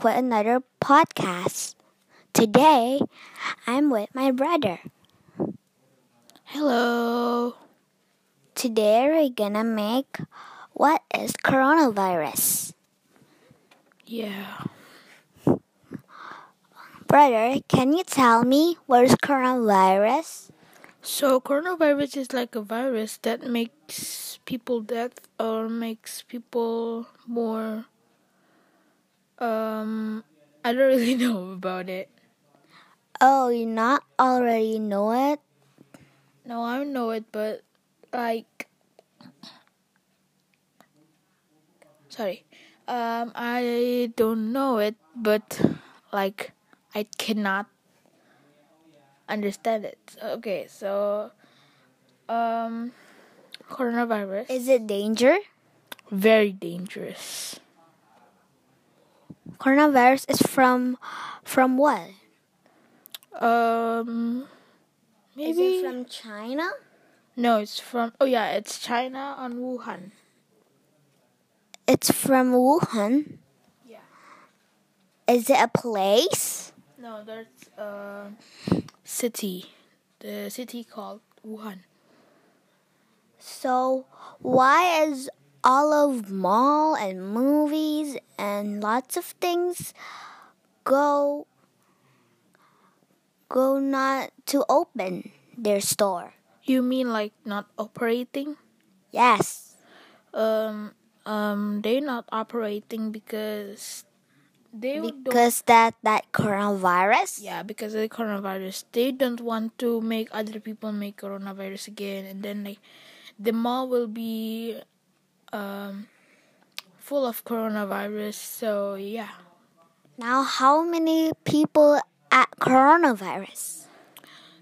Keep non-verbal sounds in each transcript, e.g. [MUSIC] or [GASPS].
back with another podcast. Today, I'm with my brother. Hello. Today, we're gonna make what is coronavirus. Yeah. Brother, can you tell me what is coronavirus? So coronavirus is like a virus that makes people dead or makes people more um I don't really [LAUGHS] know about it. Oh, you not already know it? No, I know it but like sorry. Um I don't know it but like I cannot understand it. Okay, so um coronavirus Is it danger? very dangerous. Coronavirus is from from what? Um maybe from China? no, it's from oh yeah, it's China on Wuhan. It's from Wuhan. Yeah. Is it a place? No, that's a city. The city called Wuhan. So why is all of mall and movies and lots of things go go not to open their store? You mean like not operating? Yes. Um um they're not operating because they Because that that coronavirus? Yeah, because of the coronavirus, they don't want to make other people make coronavirus again, and then like the mall will be um full of coronavirus. So yeah, Now how many people at coronavirus?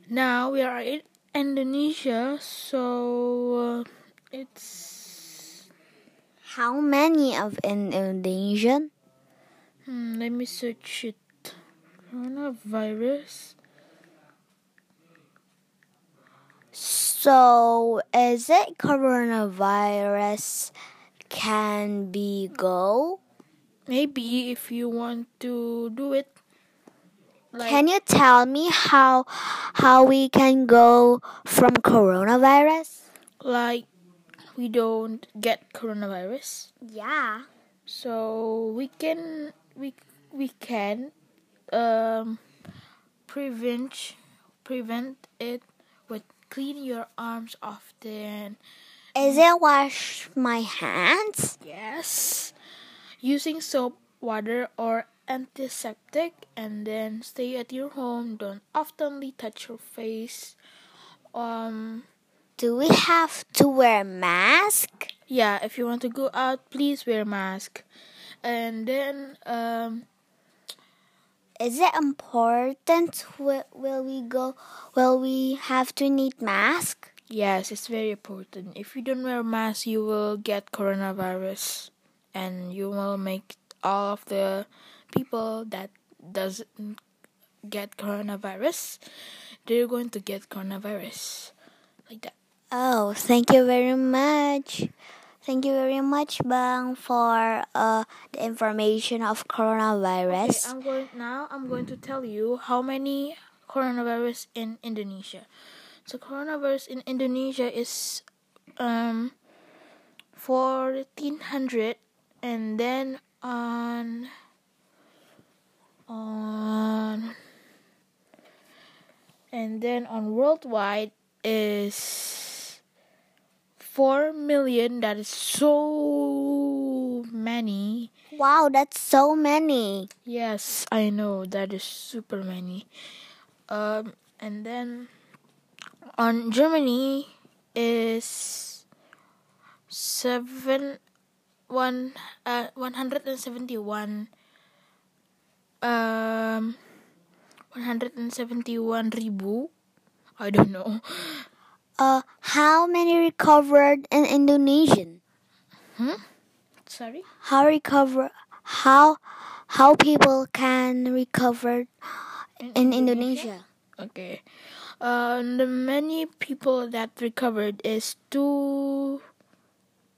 now we are in Indonesia, so uh, it's How many of in Indonesian? hmm, let me search it. Coronavirus. So is it coronavirus can be go? Maybe if you want to do it, like Can you tell me how how we can go from coronavirus? like we don't get coronavirus. Yeah. so we can we we can um prevent prevent it clean your arms often. Is it wash my hands? yes. Using soap water or antiseptic and then stay at your home. Don't oftenly touch your face. Um Do we have to wear mask? yeah if you want to go out please wear mask. And then um Is it important? Will, will we go? Will we have to need mask? Yes, it's very important. If you don't wear mask, you will get coronavirus, and you will make all of the people that doesn't get coronavirus, they're going to get coronavirus, like that. Oh, thank you very much. Thank you very much, Bang, for uh, the information of Okay, coronavirus. I'm going now. I'm going to tell you how many coronavirus in Indonesia. So coronavirus in Indonesia is um fourteen hundred, and then on on and then on worldwide is four million. That is so many. Wow, that's so many. Yes, I know that is super many. Um, and then on Germany is seven one uh one hundred and seventy one um one hundred and seventy one ribu. I don't know. [LAUGHS] Uh, how many recovered in Indonesian? Hmm? Sorry. How recover? How how people can recover in Indonesia? Okay. Uh, the many people that recovered is two,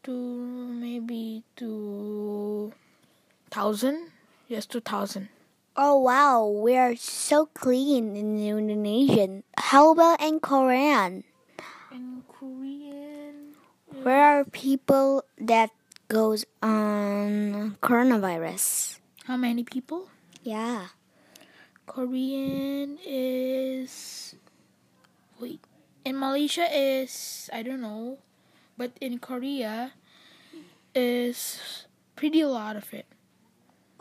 two maybe two thousand. Yes, 2000. Oh wow, we are so clean in Indonesian. How about in Korean? Where are people that goes on coronavirus? how many people? Yeah. Korean is wait. In Malaysia is I don't know, but in Korea is pretty a lot of it.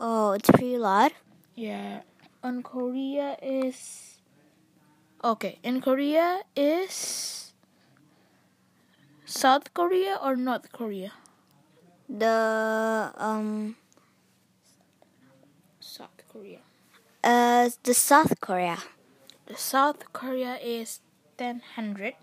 Oh, it's pretty a lot. Yeah, on Korea is okay. In Korea is South Korea or North Korea? The um South Korea. uh the South Korea. The South Korea is ten hundred.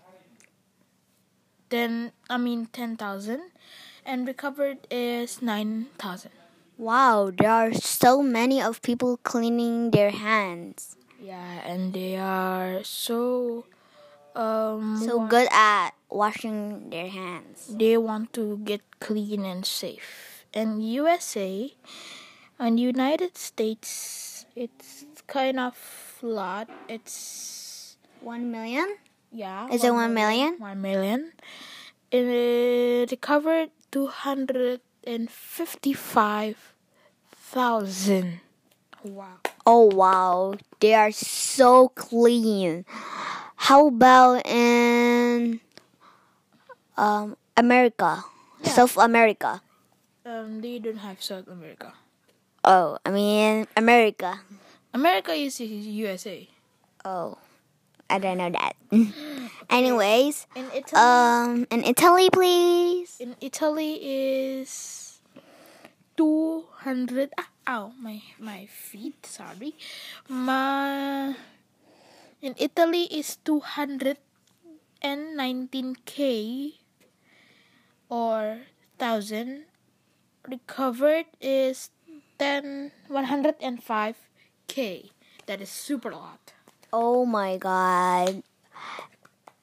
Then I mean ten thousand, and recovered is nine thousand. Wow, there are so many of people cleaning their hands. Yeah, and they are so um So wa- good at washing their hands. They want to get clean and safe. And USA and United States, it's kind of lot. It's One million? yeah. Is it one million? One million. and It covered two hundred and fifty-five thousand. Wow. Oh wow, they are so clean. How about in um America, Yeah. South America? Um, they don't have South America. Oh, I mean America. America is USA. Oh, I don't know that. [GASPS] Anyways, In Italy, um, in Italy, please. in Italy is two hundred. Ah, ow, my my feet. Sorry, my in Italy is two hundred and nineteen k or thousand. Recovered is ten one hundred and five k. That is super lot. Oh my god.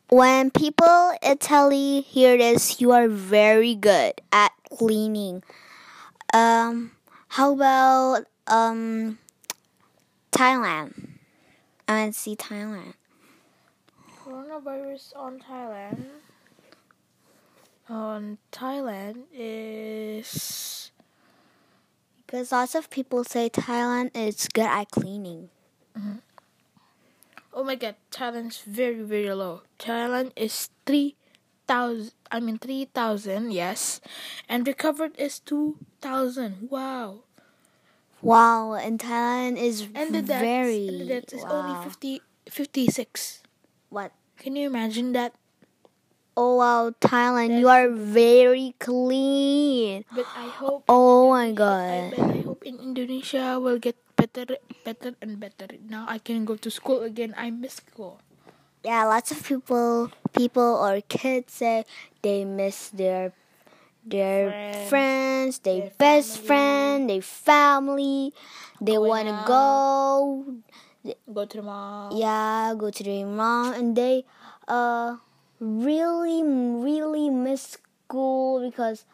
When people Italy hear this, you are very good at cleaning. Um, how about um Thailand? To see Thailand. Coronavirus on Thailand. On Thailand is Because lots of people say Thailand is good at cleaning. Mm-hmm. oh my god, Thailand's very very low. Thailand is three thousand. I mean three thousand, yes, and recovered is two thousand. Wow, Wow, and Thailand is and the very and the is wow. only 50, 56. What? Can you imagine that? Oh wow, Thailand, you are very clean. But I hope. Oh my I, god. but I hope in Indonesia will get better, better and better. Now I can go to school again. I miss school. Yeah, lots of people, people or kids say they miss their their Friends, friends, their, their best family. friend, their family. They want to go, Go to the mall. yeah, go to their mom, and they uh really really miss school because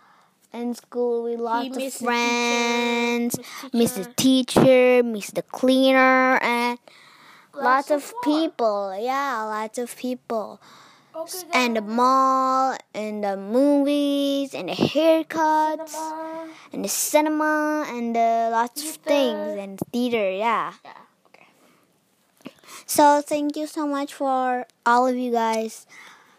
in school we lots of friends, miss the teacher. teacher, miss the cleaner, and lots, Lots of, of people. Yeah, lots of people. Okay, And the mall, and the movies, and the haircuts, cinema. and the cinema, and the lots of things, and theater. Yeah. Yeah. Okay. So thank you so much for all of you guys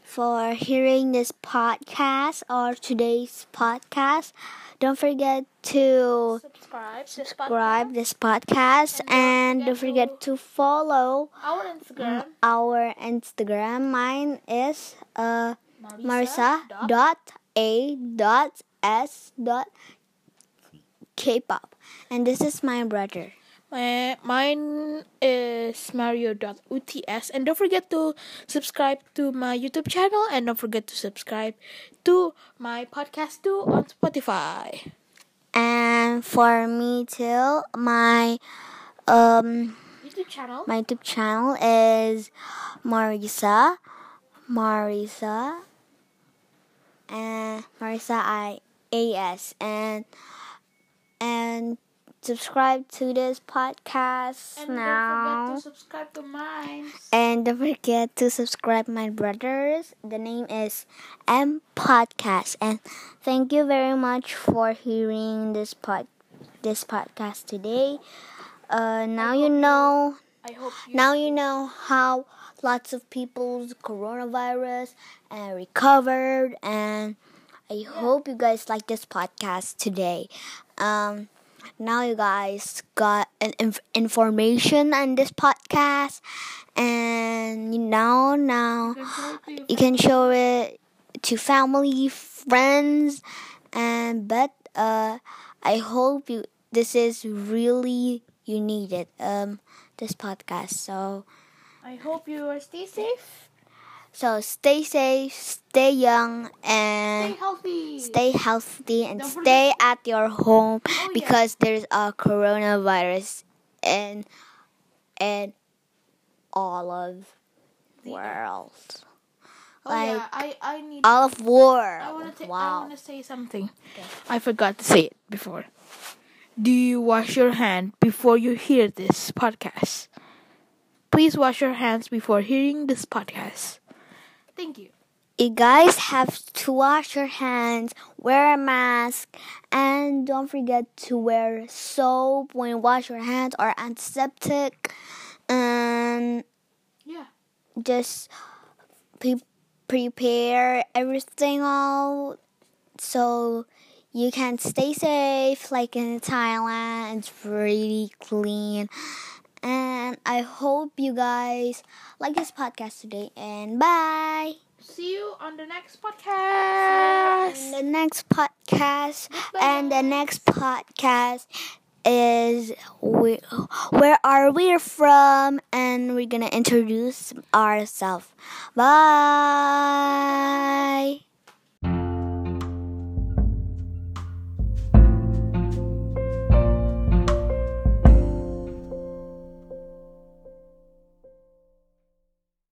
for hearing this podcast or today's podcast. Don't forget to Subscribe. subscribe this podcast and don't forget to follow Our Instagram. our Instagram. Mine is uh Marisa dot- dot a dot s dot K-pop, and this is my brother. My, mine is mario.uts and don't forget to subscribe to my YouTube channel. And don't forget to subscribe to my podcast too on Spotify. And for me too, my um YouTube channel. my YouTube channel is Marisa, Marisa, and Marisa I A S. And and subscribe to this podcast And now. don't forget to subscribe to mine. And don't forget to subscribe my brothers. The name is M Podcast. And thank you very much for hearing this pod this podcast today. Uh, now you know I hope you now you know how lots of people's coronavirus and recovered and I hope you guys like this podcast today. Um now you guys got an inf- information on this podcast and you know now can show it to your you can show it to family, friends, and but uh, I hope you this is really you need it um this podcast. So I hope you are stay safe, so stay safe, stay young, and stay healthy. stay healthy and stay at your home Oh, yeah. because there's a coronavirus and and all of The world. oh like- yeah, I I need. All of world. I wanna I wow. say something. I forgot to say it before. Do you wash your hand before you hear this podcast? Please wash your hands before hearing this podcast. Thank you. You guys have to wash your hands, wear a mask, and don't forget to wear soap when you wash your hands or antiseptic. And Yeah. just pre- prepare everything out so you can stay safe. Like in Thailand, it's pretty clean. And I hope you guys like this podcast today. And bye. See you on the next podcast. The next podcast and the next podcast is we, where are we from and we're gonna introduce ourselves bye